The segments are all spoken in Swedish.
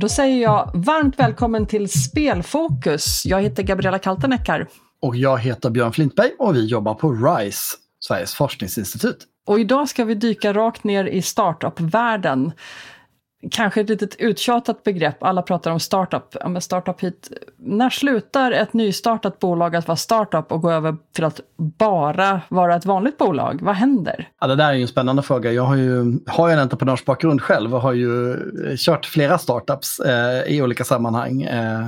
Då säger jag varmt välkommen till Spelfokus. Jag heter Gabriella Kalteneckar. Och jag heter Björn Flintberg och vi jobbar på RISE, Sveriges forskningsinstitut. Och idag ska vi dyka rakt ner i startup-världen kanske ett litet uttjatat begrepp. Alla pratar om startup. Ja, men startup hit. När slutar ett nystartat bolag att vara startup och gå över till att bara vara ett vanligt bolag? Vad händer? Ja, det där är ju en spännande fråga. Jag har ju, har ju en entreprenörsbakgrund själv och har ju kört flera startups eh, i olika sammanhang. Eh,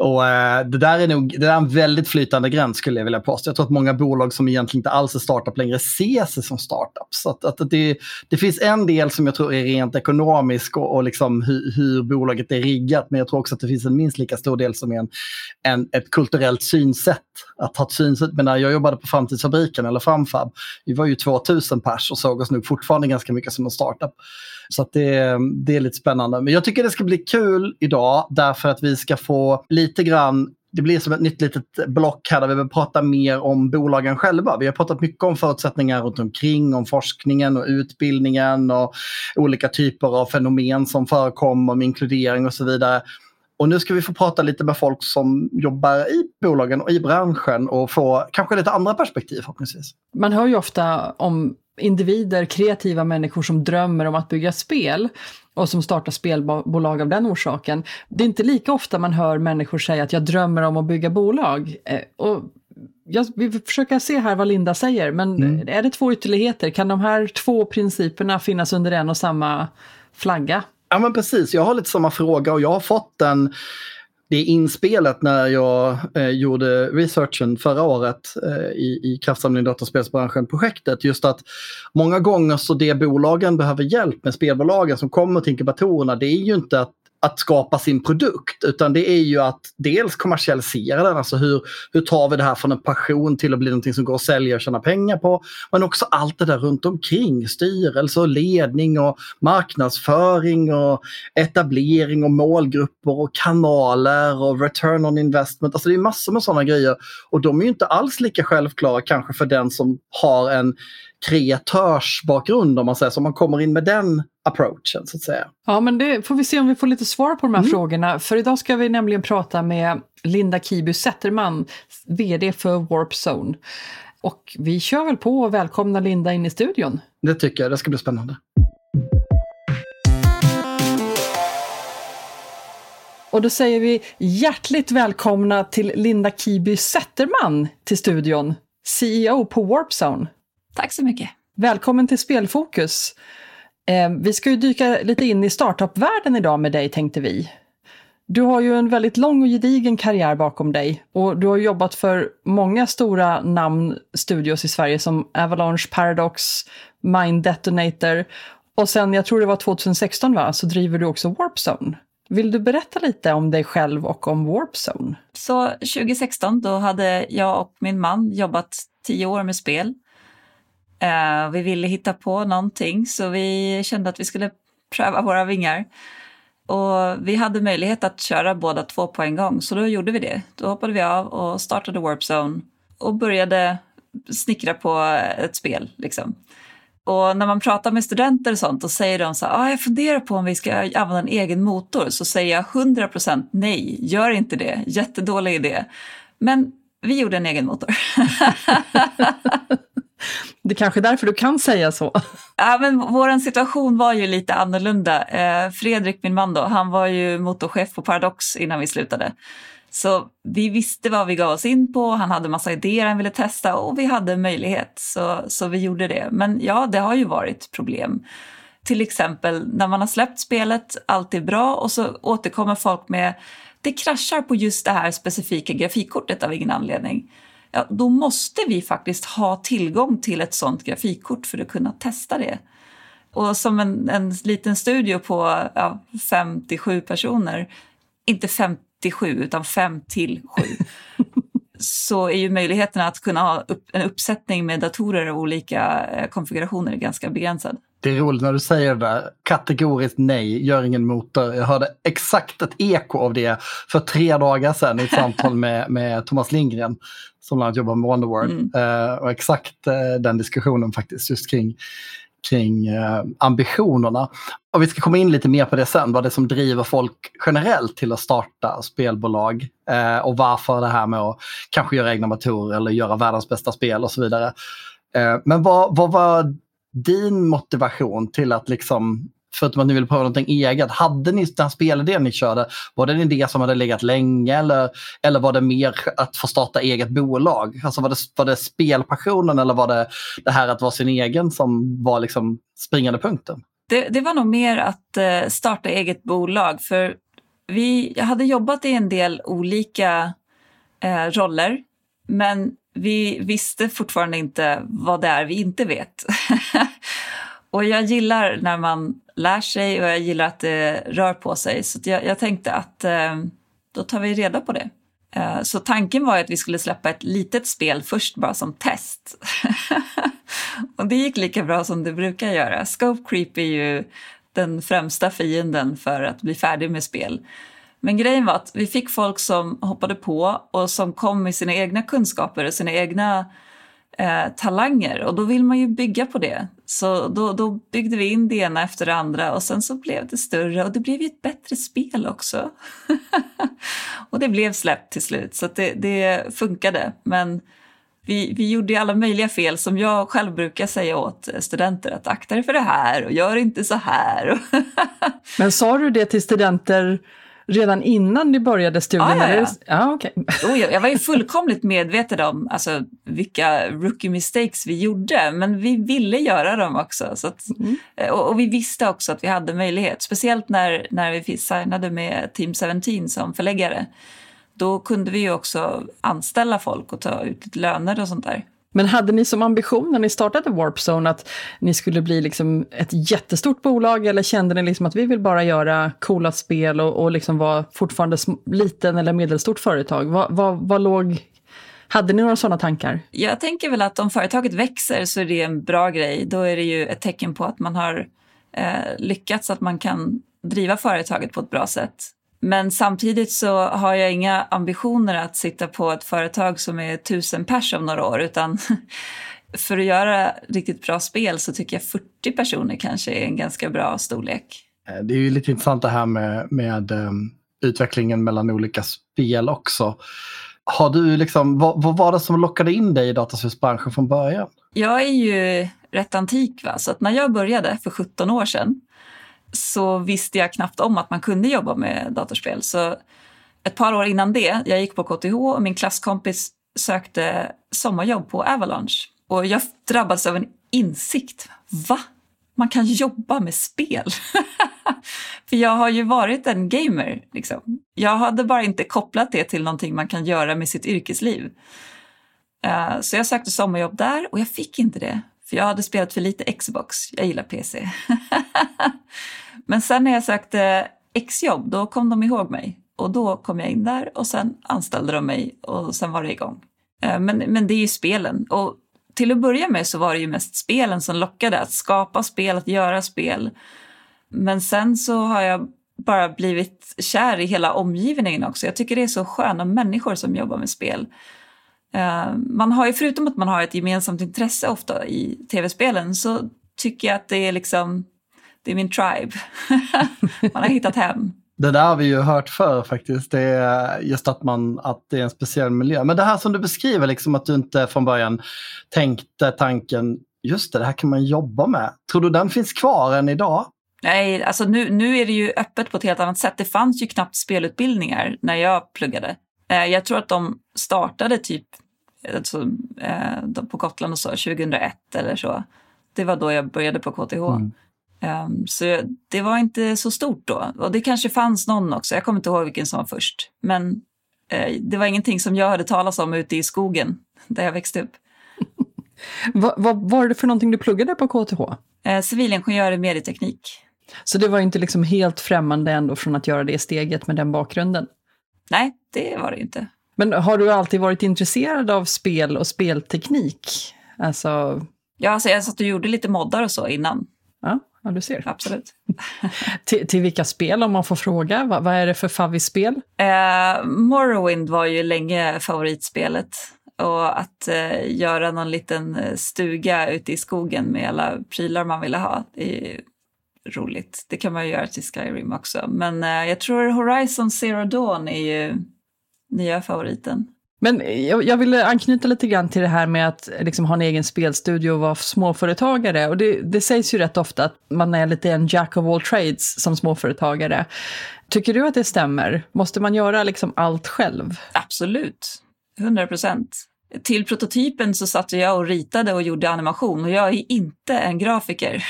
och eh, det där är nog det är en väldigt flytande gräns skulle jag vilja påstå. Jag tror att många bolag som egentligen inte alls är startup längre ser sig som startups. Så att, att det, det finns en del som jag tror är rent ekonomisk och, och liksom hur, hur, bolaget är riggat. Men jag tror också att det finns en minst lika stor del som är en, en, ett kulturellt synsätt. Att ha ett synsätt. Men när jag jobbade på Framtidsfabriken eller Framfab, vi var ju 2000 pers och såg oss nog fortfarande ganska mycket som en startup. Så att det, det är lite spännande. Men jag tycker det ska bli kul idag därför att vi ska få lite grann det blir som ett nytt litet block här där vi vill prata mer om bolagen själva. Vi har pratat mycket om förutsättningar runt omkring, om forskningen och utbildningen och olika typer av fenomen som förekommer, om inkludering och så vidare. Och nu ska vi få prata lite med folk som jobbar i bolagen och i branschen och få kanske lite andra perspektiv förhoppningsvis. Man hör ju ofta om individer, kreativa människor som drömmer om att bygga spel och som startar spelbolag av den orsaken. Det är inte lika ofta man hör människor säga att jag drömmer om att bygga bolag. Eh, och jag vill försöka se här vad Linda säger, men mm. är det två ytterligheter? Kan de här två principerna finnas under en och samma flagga? Ja men precis, jag har lite samma fråga och jag har fått den det inspelet när jag eh, gjorde researchen förra året eh, i, i kraftsamling dataspelsbranschen-projektet. Just att många gånger så det bolagen behöver hjälp med spelbolagen som kommer till inkubatorerna det är ju inte att att skapa sin produkt, utan det är ju att dels kommersialisera den, alltså hur, hur tar vi det här från en passion till att bli någonting som går att sälja och tjäna pengar på. Men också allt det där runt omkring, styrelse och ledning och marknadsföring och etablering och målgrupper och kanaler och return on investment. Alltså det är massor med sådana grejer och de är ju inte alls lika självklara kanske för den som har en kreatörsbakgrund om man säger så. Man kommer in med den approachen så att säga. Ja, men det får vi se om vi får lite svar på de här mm. frågorna. För idag ska vi nämligen prata med Linda Kibu Zetterman, VD för Warp Zone. Och vi kör väl på och välkomnar Linda in i studion. Det tycker jag, det ska bli spännande. Och då säger vi hjärtligt välkomna till Linda Kiby Zetterman till studion, CEO på Warp Zone. Tack så mycket. Välkommen till Spelfokus. Eh, vi ska ju dyka lite in i startup-världen idag med dig tänkte vi. Du har ju en väldigt lång och gedigen karriär bakom dig och du har jobbat för många stora namn studios i Sverige som Avalanche, Paradox, Mind Detonator och sen, jag tror det var 2016 va, så driver du också Warpzone. Vill du berätta lite om dig själv och om Warpzone? Så 2016 då hade jag och min man jobbat tio år med spel Uh, vi ville hitta på någonting så vi kände att vi skulle pröva våra vingar. Och vi hade möjlighet att köra båda två på en gång så då gjorde vi det. Då hoppade vi av och startade Warp Zone och började snickra på ett spel. Liksom. Och när man pratar med studenter och sånt och säger de så här, ah, jag funderar på om vi ska använda en egen motor så säger jag 100% nej, gör inte det, jättedålig idé. Men vi gjorde en egen motor. Det är kanske är därför du kan säga så. Ja, men vår situation var ju lite annorlunda. Eh, Fredrik, min man, då, han var ju motorchef på Paradox innan vi slutade. Så vi visste vad vi gav oss in på, han hade massa idéer han ville testa och vi hade möjlighet, så, så vi gjorde det. Men ja, det har ju varit problem. Till exempel när man har släppt spelet, allt är bra och så återkommer folk med det kraschar på just det här specifika grafikkortet av ingen anledning ja, då måste vi faktiskt ha tillgång till ett sånt grafikkort för att kunna testa det. Och som en, en liten studio på ja, 57 personer, inte 57 utan 5 till 7, så är ju möjligheterna att kunna ha upp, en uppsättning med datorer och olika eh, konfigurationer ganska begränsad. Det är roligt när du säger det där, kategoriskt nej, gör ingen motor. Jag hörde exakt ett eko av det för tre dagar sedan i ett samtal med, med Thomas Lindgren som bland annat jobbar med Wonderworld. Mm. Uh, och exakt uh, den diskussionen faktiskt just kring kring eh, ambitionerna. Och vi ska komma in lite mer på det sen, vad det är som driver folk generellt till att starta spelbolag och varför det här med att kanske göra egna motorer eller göra världens bästa spel och så vidare. Men vad, vad var din motivation till att liksom förutom att ni ville pröva någonting eget, hade ni den spelidén ni körde, var det en idé som hade legat länge eller, eller var det mer att få starta eget bolag? Alltså var det, var det spelpassionen eller var det det här att vara sin egen som var liksom springande punkten? Det, det var nog mer att eh, starta eget bolag för vi hade jobbat i en del olika eh, roller men vi visste fortfarande inte vad det är vi inte vet. och jag gillar när man lär sig och jag gillar att det rör på sig. Så jag, jag, tänkte att eh, då tar vi reda på det. Eh, så tanken var att vi skulle släppa ett litet spel först bara som test. och det gick lika bra som det brukar göra. Scope Creep är ju den främsta fienden för att bli färdig med spel. Men grejen var att vi fick folk som hoppade på och som kom med sina egna kunskaper och sina egna eh, talanger och då vill man ju bygga på det. Så då, då byggde vi in det ena efter det andra och sen så blev det större och det blev ju ett bättre spel också. och det blev släppt till slut så det, det funkade. Men vi, vi gjorde alla möjliga fel som jag själv brukar säga åt eh, studenter att akta dig för det här och gör inte så här. Men sa du det till studenter redan innan ni började studierna? Ah, ja, ja. ja okay. oh, jag var ju fullkomligt medveten om alltså, vilka rookie mistakes vi gjorde, men vi ville göra dem också. Så att, mm. Eh, och, och, vi visste också att vi hade möjlighet, speciellt när, när vi signade med Team 17 som förläggare. Då kunde vi ju också anställa folk och ta ut löner och sånt där. Men hade ni som ambition när ni startade Warpzone att ni skulle bli liksom ett jättestort bolag eller kände ni liksom att vi vill bara göra coola spel och, och liksom vara fortfarande liten eller medelstort företag? Vad, vad, vad låg hade ni några sådana tankar? Jag tänker väl att om företaget växer så är det en bra grej. Då är det ju ett tecken på att man har eh, lyckats, att man kan driva företaget på ett bra sätt. Men samtidigt så har jag inga ambitioner att sitta på ett företag som är tusen pers om några år utan för att göra riktigt bra spel så tycker jag 40 personer kanske är en ganska bra storlek. Eh, det är ju lite intressant det här med, med um, utvecklingen mellan olika spel också. Har du liksom, vad, vad var det som lockade in dig i dataspelsbranschen från början? Jag är ju rätt antik, va? så att när jag började för 17 år sedan så visste jag knappt om att man kunde jobba med datorspel. Så ett par år innan det, jag gick på KTH och min klasskompis sökte sommarjobb på Avalanche. Och jag drabbades av en insikt. Va? Man kan jobba med spel? För jag har ju varit en gamer. Liksom. Jag hade bara inte kopplat det till någonting man kan göra med sitt yrkesliv. Uh, så jag sökte sommarjobb där och jag fick inte det. För jag hade spelat för lite Xbox. Jag gillar PC. Men sen när jag sökte exjobb, då kom de ihåg mig. Och då kom jag in där och sen anställde de mig och sen var det igång. Eh, men, men det är ju spelen. Och till att börja med så var det ju mest spelen som lockade. Att skapa spel, att göra spel. Men sen så har jag bara blivit kär i hela omgivningen också. Jag tycker det är så sköna människor som jobbar med spel. Eh, man har ju, förutom att man har ett gemensamt intresse ofta i tv-spelen så tycker jag att det är liksom, det är min tribe. man har hittat hem. Det där har vi ju hört för faktiskt. Det är just att, man, att det är en speciell miljö. Men det här som du beskriver, liksom att du inte från början tänkte tanken, just det, det här kan man jobba med. Tror du den finns kvar än idag? Nej, alltså nu, nu är det ju öppet på ett helt annat sätt. Det fanns ju knappt spelutbildningar när jag pluggade. Eh, jag tror att de startade typ alltså, eh, på Gotland och så, 2001 eller så. Det var då jag började på KTH. Mm. Um, så det var inte så stort då. Och det kanske fanns någon också, jag kommer inte ihåg vilken som var först. Men uh, det var ingenting som jag hörde talas om ute i skogen där jag växte upp. vad, vad var det för någonting du pluggade på KTH? Uh, civilingenjör i medieteknik. Så det var inte liksom helt främmande ändå från att göra det steget med den bakgrunden? Nej, det var det inte. Men har du alltid varit intresserad av spel och spelteknik? Alltså... Ja, alltså jag satt och gjorde lite moddar och så innan. Ja, ja du ser. Absolut. till, till vilka spel, om man får fråga? vad, vad är det för favvisspel? Eh, Morrowind var ju länge favoritspelet. Och att eh, göra någon liten eh, stuga ute i skogen med alla prylar man ville ha. Det är roligt. Det kan man ju göra till Skyrim också. Men eh, jag tror Horizon Zero Dawn är ju nya favoriten. Men jag, jag vill anknyta lite grann till det här med att liksom ha en egen spelstudio och vara småföretagare. Och det, det sägs ju rätt ofta att man är lite en jack of all trades som småföretagare. Tycker du att det stämmer? Måste man göra liksom allt själv? Absolut, 100 procent till prototypen så satt jag och ritade och gjorde animation och jag är inte en grafiker.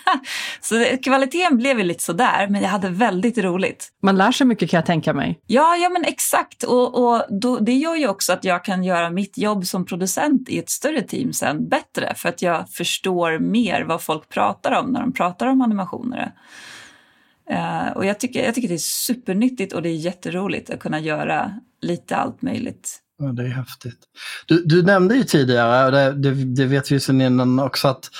så kvaliteten blev ju lite sådär, men jag hade väldigt roligt. Man lär sig mycket kan jag tänka mig. Ja, ja men exakt. Och, och då, det gör ju också att jag kan göra mitt jobb som producent i ett större team sen bättre, för att jag förstår mer vad folk pratar om när de pratar om animationer. Uh, och jag tycker, jag tycker det är supernyttigt och det är jätteroligt att kunna göra lite allt möjligt. Ja, det är häftigt. Du, du nämnde ju tidigare, och det, det, det vet vi sen innan också, att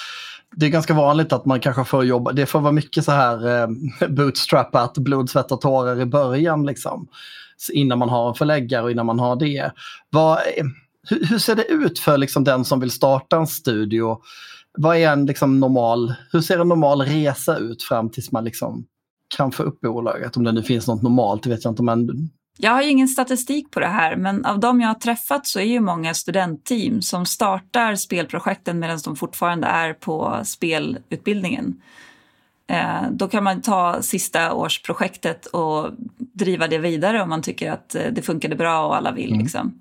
det är ganska vanligt att man kanske får jobba, det får vara mycket så här eh, bootstrappat, blod, svett och tårar i början liksom. Innan man har en förläggare och innan man har det. Vad, hur, hur, ser det ut för liksom, den som vill starta en studio? Vad är en liksom, normal, hur ser en normal resa ut fram tills man liksom, kan få upp bolaget? Om det nu finns något normalt, det vet jag inte. Men jag har ju ingen statistik på det här, men av de jag har träffat så är ju många studentteam som startar spelprojekten medan de fortfarande är på spelutbildningen. Eh, då kan man ta sista årsprojektet och driva det vidare om man tycker att eh, det funkade bra och alla vill. Mm. Liksom.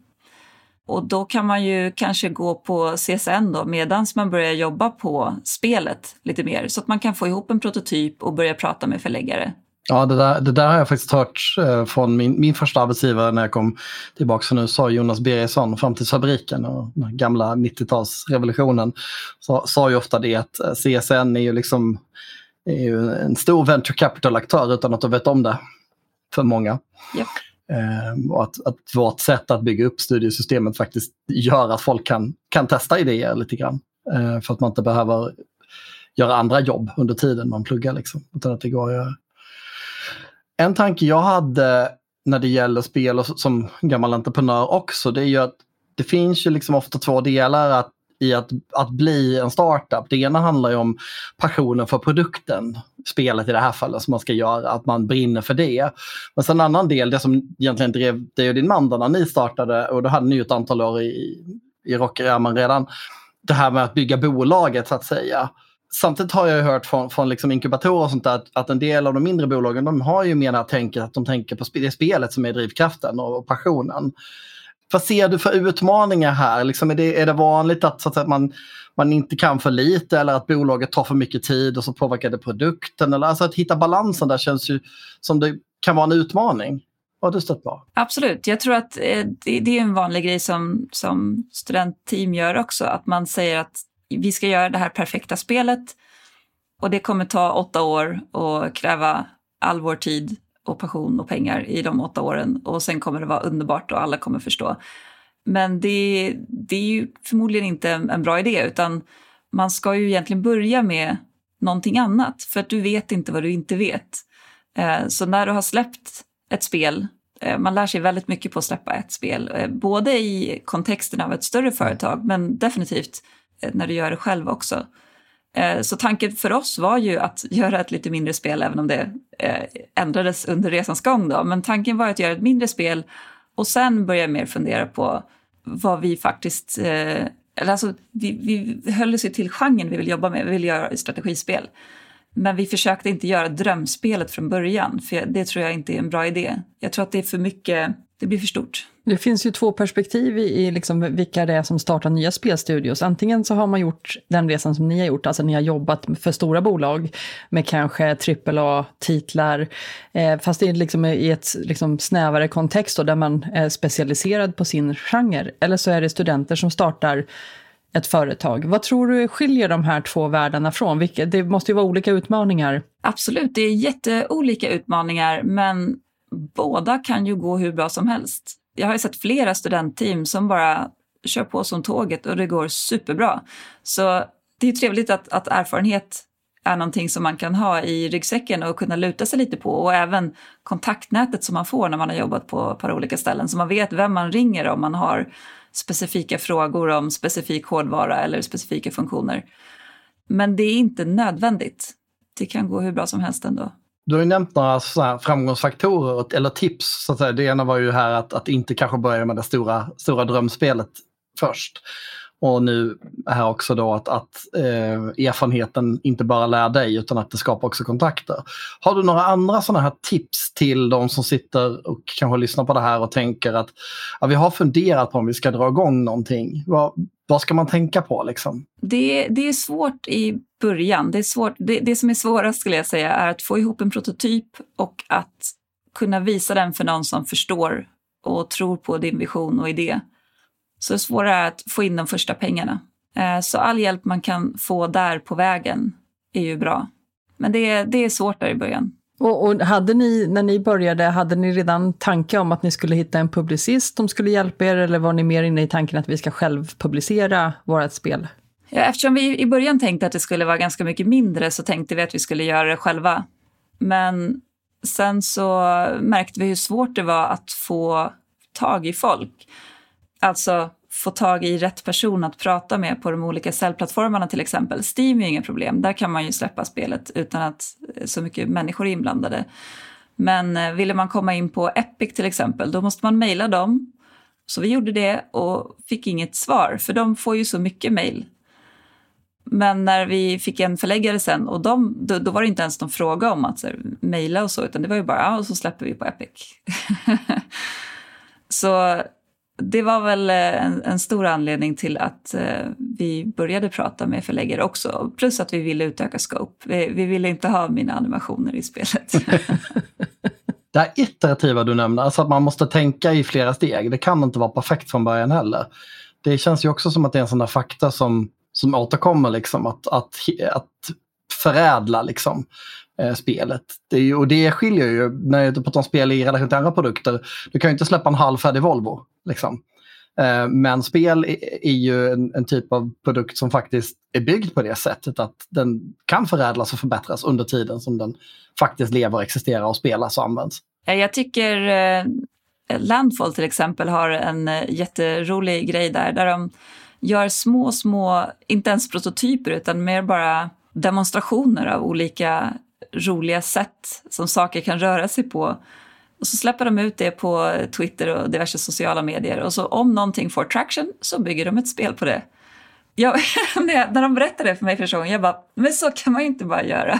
Och då kan man ju kanske gå på CSN då medan man börjar jobba på spelet lite mer så att man kan få ihop en prototyp och börja prata med förläggare. Ja, det där, det där har jag faktiskt hört eh, från min, min första arbetsgivare när jag kom tillbaka från USA, Jonas Birgersson, Framtidsfabriken och den gamla 90-talsrevolutionen. Så sa ju ofta det att eh, CSN är ju liksom är ju en stor venture capital-aktör utan att de vet om det för många. Ja. Eh, och att, att vårt sätt att bygga upp studiesystemet faktiskt gör att folk kan, kan testa idéer lite grann. För att man inte behöver göra andra jobb under tiden man pluggar. Liksom, utan att det går att en tanke jag hade när det gäller spel och som gammal entreprenör också, det är ju att det finns ju liksom ofta två delar att, i att, att bli en startup. Det ena handlar ju om passionen för produkten, spelet i det här fallet som man ska göra, att man brinner för det. Men sen en annan del, det som egentligen drev dig och din man när ni startade, och då hade ni ju ett antal år i, i rockärmen redan, det här med att bygga bolaget så att säga samtidigt har jag hört från, från liksom inkubatorer och sånt där att, att, en del av de mindre bolagen de har ju mer det tänket att de tänker på det spelet som är drivkraften och, och passionen. Vad ser du för utmaningar här? Liksom är, det, är det vanligt att, så att man, man inte kan för lite eller att bolaget tar för mycket tid och så påverkar det produkten? Eller, alltså att hitta balansen där känns ju som det kan vara en utmaning. Vad har du stött på? Absolut. Jag tror att eh, det, det är en vanlig grej som, som studentteam gör också. Att man säger att vi ska göra det här perfekta spelet och det kommer ta åtta år och kräva all vår tid och passion och pengar i de åtta åren och sen kommer det vara underbart och alla kommer förstå. Men det, det är ju förmodligen inte en bra idé utan man ska ju egentligen börja med någonting annat för att du vet inte vad du inte vet. Eh, så när du har släppt ett spel, eh, man lär sig väldigt mycket på att släppa ett spel, eh, både i kontexten av ett större företag men definitivt när du gör det själv också. Eh, så tanken för oss var ju att göra ett lite mindre spel, även om det eh, ändrades under resans gång. Då. Men tanken var att göra ett mindre spel och sen börja mer fundera på vad vi faktiskt... Eh, eller alltså, vi, vi höll oss till genren vi vill jobba med, vi vill göra strategispel. Men vi försökte inte göra drömspelet från början, för det tror jag inte är en bra idé. Jag tror att det är för mycket det blir för stort. Det finns ju två perspektiv i liksom vilka det är som startar nya spelstudios. Antingen så har man gjort den resan som ni har gjort, alltså ni har jobbat för stora bolag med kanske AAA-titlar, eh, fast det är liksom i ett liksom snävare kontext då, där man är specialiserad på sin genre. Eller så är det studenter som startar ett företag. Vad tror du skiljer de här två världarna från? Vilka, det måste ju vara olika utmaningar. Absolut, det är jätteolika utmaningar, men båda kan ju gå hur bra som helst. Jag har ju sett flera studentteam som bara kör på som tåget och det går superbra. Så det är trevligt att, att erfarenhet är någonting som man kan ha i ryggsäcken och kunna luta sig lite på. Och även kontaktnätet som man får när man har jobbat på ett par olika ställen. Så man vet vem man ringer om man har specifika frågor om specifik hårdvara eller specifika funktioner. Men det är inte nödvändigt. Det kan gå hur bra som helst ändå. Du har ju nämnt några framgångsfaktorer eller tips. Så att säga. Det ena var ju här att, att inte kanske börja med det stora, stora drömspelet först. Och nu här också då att, att eh, erfarenheten inte bara lär dig utan att det skapar också kontakter. Har du några andra sådana här tips till de som sitter och kanske lyssnar på det här och tänker att ja, vi har funderat på om vi ska dra igång någonting. Vad, vad ska man tänka på liksom? Det, det är svårt i början. Det, är svårt, det, det som är svårast skulle jag säga är att få ihop en prototyp och att kunna visa den för någon som förstår och tror på din vision och idé. Så det svåra är att få in de första pengarna. Eh, så all hjälp man kan få där på vägen är ju bra. Men det är, det är svårt där i början. Och, och, hade ni, när ni började, hade ni redan tanke om att ni skulle hitta en publicist som skulle hjälpa er, eller var ni mer inne i tanken att vi ska själv publicera vårt spel? Ja, eftersom vi i början tänkte att det skulle vara ganska mycket mindre så tänkte vi att vi skulle göra det själva. Men sen så märkte vi hur svårt det var att få tag i folk. Alltså få tag i rätt person att prata med på de olika säljplattformarna till exempel. Steam är ju inga problem, där kan man ju släppa spelet utan att eh, så mycket människor är inblandade. Men eh, ville man komma in på Epic till exempel, då måste man mejla dem. Så vi gjorde det och fick inget svar, för de får ju så mycket mejl. Men när vi fick en förläggare sen, och de, då, då var det inte ens någon fråga om att mejla och så, utan det var ju bara, ja, och så släpper vi på Epic. så det var väl eh, en, en, stor anledning till att eh, vi började prata med förläggare också. Plus att vi ville utöka scope. Vi, vi ville inte ha mina animationer i spelet. det här iterativa du nämner, alltså att man måste tänka i flera steg. Det kan inte vara perfekt från början heller. Det känns ju också som att det är en sån där fakta som, som återkommer, liksom, att, att, att förädla liksom, eh, spelet. Det är, och det skiljer ju, när jag pratar om spel i relation till andra produkter, du kan ju inte släppa en halvfärdig Volvo. Liksom. Eh, men spel är ju en, en, typ av produkt som faktiskt är byggd på det sättet att den kan förädlas och förbättras under tiden som den faktiskt lever, existerar och spelas och används. Eh, jag tycker eh, Landfall till exempel har en eh, jätterolig grej där, där de gör små, små, inte ens prototyper utan mer bara demonstrationer av olika roliga sätt som saker kan röra sig på och så släpper de ut det på Twitter och diverse sociala medier. Och så om någonting får traction så bygger de ett spel på det. Jag, när de berättade det för mig första gången, jag bara, men så kan man ju inte bara göra.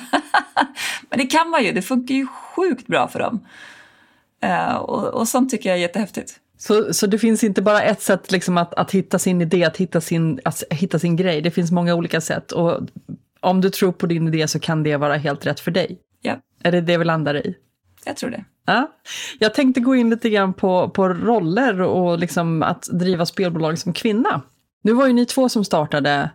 men det kan man ju, det funkar ju sjukt bra för dem. Uh, och, och sånt tycker jag är jättehäftigt. Så, så det finns inte bara ett sätt liksom att, att hitta sin idé, att hitta sin, att hitta sin grej. Det finns många olika sätt. Och om du tror på din idé så kan det vara helt rätt för dig. Ja. Är det det vi landar i? Jag tror det. Ja. Jag tänkte gå in lite grann på, på roller och liksom att driva spelbolag som kvinna. Nu var ju ni två som startade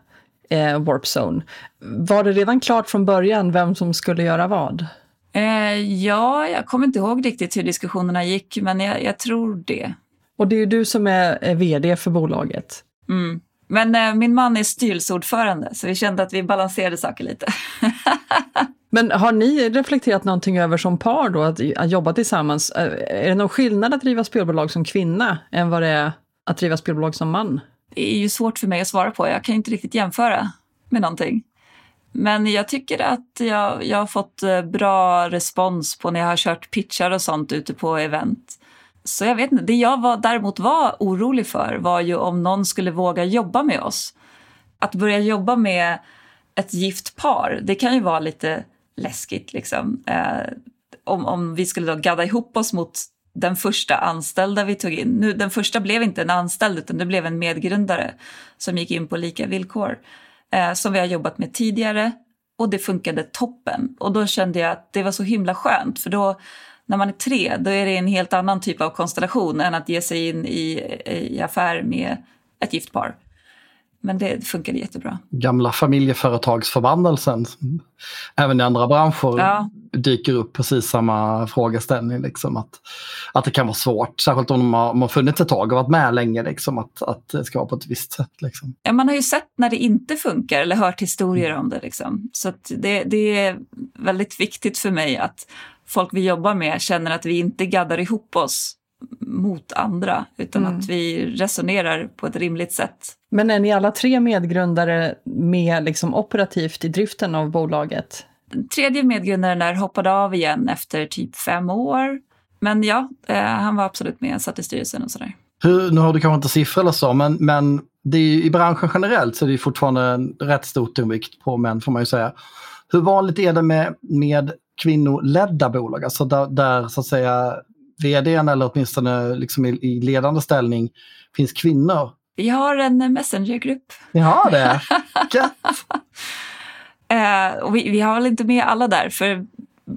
eh, Warp Zone. Var det redan klart från början vem som skulle göra vad? Eh, ja, jag kommer inte ihåg riktigt hur diskussionerna gick, men jag, jag tror det. Och det är ju du som är, är vd för bolaget. Mm. Men eh, min man är styrelseordförande, så vi kände att vi balanserade saker lite. Men har ni reflekterat någonting över som par då, att, att jobba tillsammans? Eh, är det någon skillnad att driva spelbolag som kvinna än vad det är att driva spelbolag som man? Det är ju svårt för mig att svara på. Jag kan inte riktigt jämföra med någonting. Men jag tycker att jag, jag har fått eh, bra respons på när jag har kört pitchar och sånt ute på event. Så jag vet inte. Det jag var, däremot var orolig för var ju om någon skulle våga jobba med oss. Att börja jobba med ett gift par, det kan ju vara lite läskigt. Liksom. Eh, om, om vi skulle då gadda ihop oss mot den första anställda vi tog in. Nu, den första blev inte en anställd utan det blev en medgrundare som gick in på lika villkor. Eh, som vi har jobbat med tidigare och det funkade toppen. Och då kände jag att det var så himla skönt för då när man är tre då är det en helt annan typ av konstellation än att ge sig in i, i affär med ett gift par. Men det funkade jättebra. Gamla familjeföretagsförbannelsen. Även i andra branscher. Ja. dyker upp precis samma frågeställning. Liksom, att, att det kan vara svårt, särskilt om de har, funnits ett tag och varit med länge, liksom, att, att det ska vara på ett visst sätt. Liksom. Ja, man har ju sett när det inte funkar eller hört historier om det. Liksom. Så det, det är väldigt viktigt för mig att folk vi jobbar med känner att vi inte gaddar ihop oss mot andra, utan mm. att vi resonerar på ett rimligt sätt. Men är ni alla tre medgrundare med liksom operativt i driften av bolaget? Den tredje medgrundaren där hoppade av igen efter typ fem år. Men ja, eh, han var absolut med, satt i styrelsen och sådär. Hur, nu har du kanske inte siffror eller så, men, men det är, i branschen generellt så är det fortfarande en rätt stor tonvikt på män får man ju säga. Hur vanligt är det med, med kvinnoledda bolag, alltså där, där så att säga vdn eller åtminstone liksom i, i ledande ställning finns kvinnor? Vi har en messengergrupp. Ni har det? eh, och vi, vi, har väl inte med alla där, för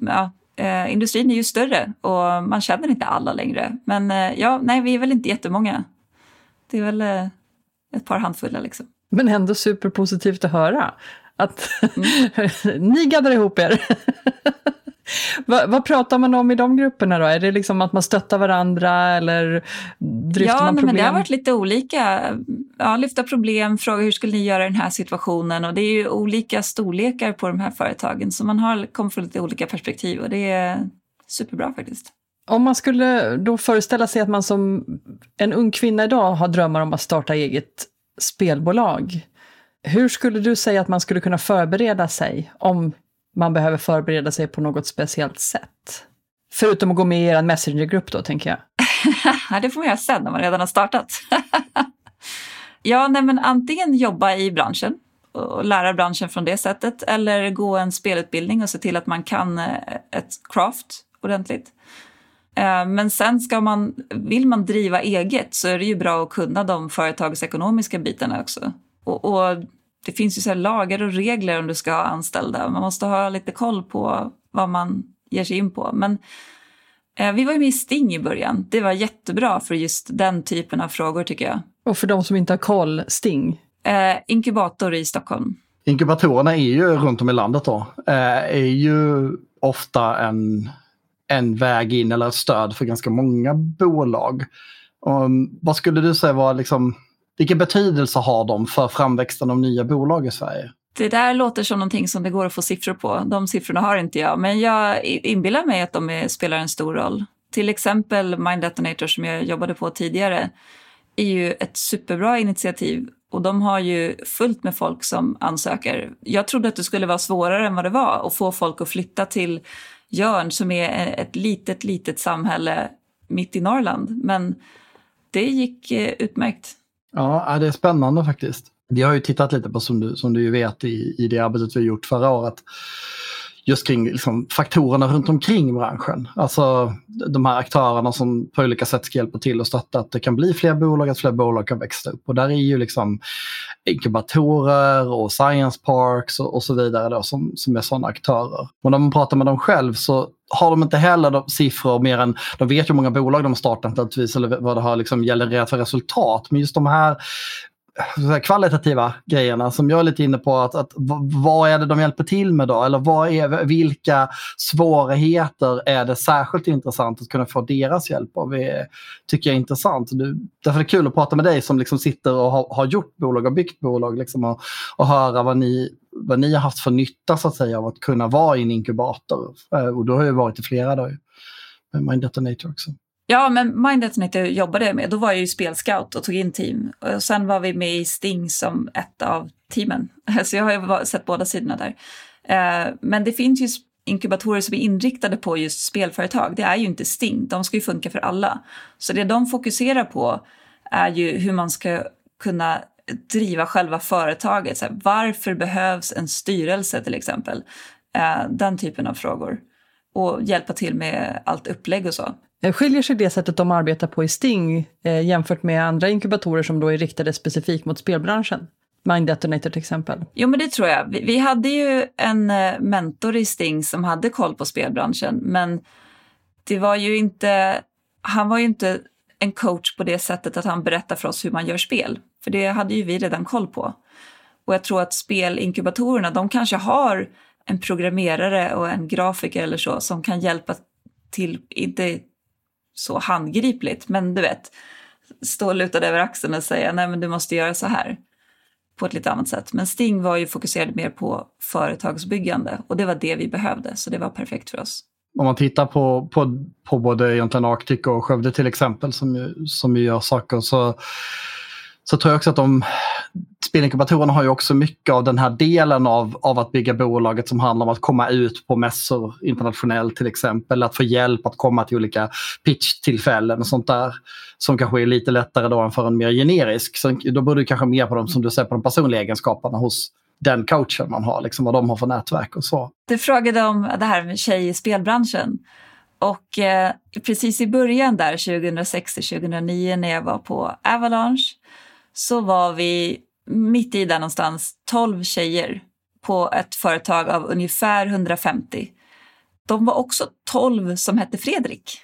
ja, eh, industrin är ju större och man känner inte alla längre. Men eh, ja, nej, vi är väl inte jättemånga. Det är väl eh, ett par handfulla liksom. Men ändå superpositivt att höra att mm. ni gaddar ihop er. vad, vad, pratar man om i de grupperna då? Är det liksom att man stöttar varandra eller dryftar ja, man problem? Ja, men det har varit lite olika. Ja, lyfta problem, fråga hur skulle ni göra i den här situationen? Och det är ju olika storlekar på de här företagen så man har, kommer från lite olika perspektiv och det är superbra faktiskt. Om man skulle då föreställa sig att man som en ung kvinna idag har drömmar om att starta eget spelbolag. Hur skulle du säga att man skulle kunna förbereda sig om man behöver förbereda sig på något speciellt sätt? Förutom att gå med i er messengergrupp då, tänker jag. det får man göra sen när man redan har startat. ja, nej, men antingen jobba i branschen och lära branschen från det sättet eller gå en spelutbildning och se till att man kan eh, ett craft ordentligt. Eh, men sen ska man, vill man driva eget så är det ju bra att kunna de företagsekonomiska bitarna också. Och, och det finns ju så lagar och regler om du ska ha anställda. Man måste ha lite koll på vad man ger sig in på. Men eh, vi var ju med i Sting i början. Det var jättebra för just den typen av frågor tycker jag. Och för de som inte har koll, Sting? Eh, inkubator i Stockholm. Inkubatorerna är ju runt om i landet då. Eh, är ju ofta en, en väg in eller ett stöd för ganska många bolag. Um, vad skulle du säga var liksom vilken betydelse har de för framväxten av nya bolag i Sverige? Det där låter som någonting som det går att få siffror på. De siffrorna har inte jag, men jag inbillar mig att de är, spelar en stor roll. Till exempel Mind Detonator som jag jobbade på tidigare är ju ett superbra initiativ och de har ju fullt med folk som ansöker. Jag trodde att det skulle vara svårare än vad det var att få folk att flytta till Jörn som är e- ett litet, litet samhälle mitt i Norrland. Men det gick eh, utmärkt. Ja, det är spännande faktiskt. Vi har ju tittat lite på, som du, som du vet, i, i det arbetet vi gjort förra året, just kring liksom, faktorerna runt omkring branschen. Alltså de här aktörerna som på olika sätt ska hjälpa till och stötta att det kan bli fler bolag, att fler bolag kan växa upp. Och där är ju liksom inkubatorer och science parks och, och så vidare då, som, som är sådana aktörer. Och när man pratar med dem själv så har de inte heller de siffror mer än, de vet ju hur många bolag de har startat eller vad det har liksom genererat för resultat. Men just de här kvalitativa grejerna som jag är lite inne på. Att, att, vad är det de hjälper till med då? Eller vad är, vilka svårigheter är det särskilt intressant att kunna få deras hjälp av? Det tycker jag är intressant. Du, därför är det kul att prata med dig som liksom sitter och har, har gjort bolag och byggt bolag liksom och, och höra vad ni, vad ni har haft för nytta så att säga av att kunna vara i en inkubator. Eh, och du har ju varit i flera dagar. med Mind Detonator också. Ja, men Mind jag jobbade jag med. Då var jag ju spelscout och tog in team. Och sen var vi med i Sting som ett av teamen. Så jag har ju sett båda sidorna där. Eh, men det finns ju inkubatorer som är inriktade på just spelföretag. Det är ju inte Sting. De ska ju funka för alla. Så det de fokuserar på är ju hur man ska kunna driva själva företaget. Så här, varför behövs en styrelse till exempel? Eh, den typen av frågor. Och hjälpa till med allt upplägg och så. Eh, skiljer sig det sättet de arbetar på i Sting eh, jämfört med andra inkubatorer som då är riktade specifikt mot spelbranschen? Mind Detonator till exempel. Jo, men det tror jag. Vi, vi, hade ju en eh, mentor i Sting som hade koll på spelbranschen, men det var ju inte, han var ju inte en coach på det sättet att han berättar för oss hur man gör spel, för det hade ju vi redan koll på. Och jag tror att spelinkubatorerna, de kanske har en programmerare och en grafiker eller så som kan hjälpa till, inte så handgripligt, men du vet, stå lutad över axeln och säga nej men du måste göra så här på ett lite annat sätt. Men Sting var ju fokuserad mer på företagsbyggande och det var det vi behövde, så det var perfekt för oss. Om man tittar på, på, på både egentligen Arctic och Skövde till exempel som ju, som gör saker så, så tror jag också att de spelinkubatorerna har ju också mycket av den här delen av, av att bygga bolaget som handlar om att komma ut på mässor internationellt till exempel. Att få hjälp att komma till olika pitchtillfällen och sånt där. Som kanske är lite lättare då än för en mer generisk. Så då beror det kanske mer på dem som du säger på de personliga egenskaperna hos den coachen man har, liksom vad de har för nätverk och så. Du frågade om det här med tjej i spelbranschen. Och eh, precis i början där, 2006-2009 när jag var på Avalanche, så var vi mitt i där någonstans 12 tjejer på ett företag av ungefär 150. De var också 12 som hette Fredrik.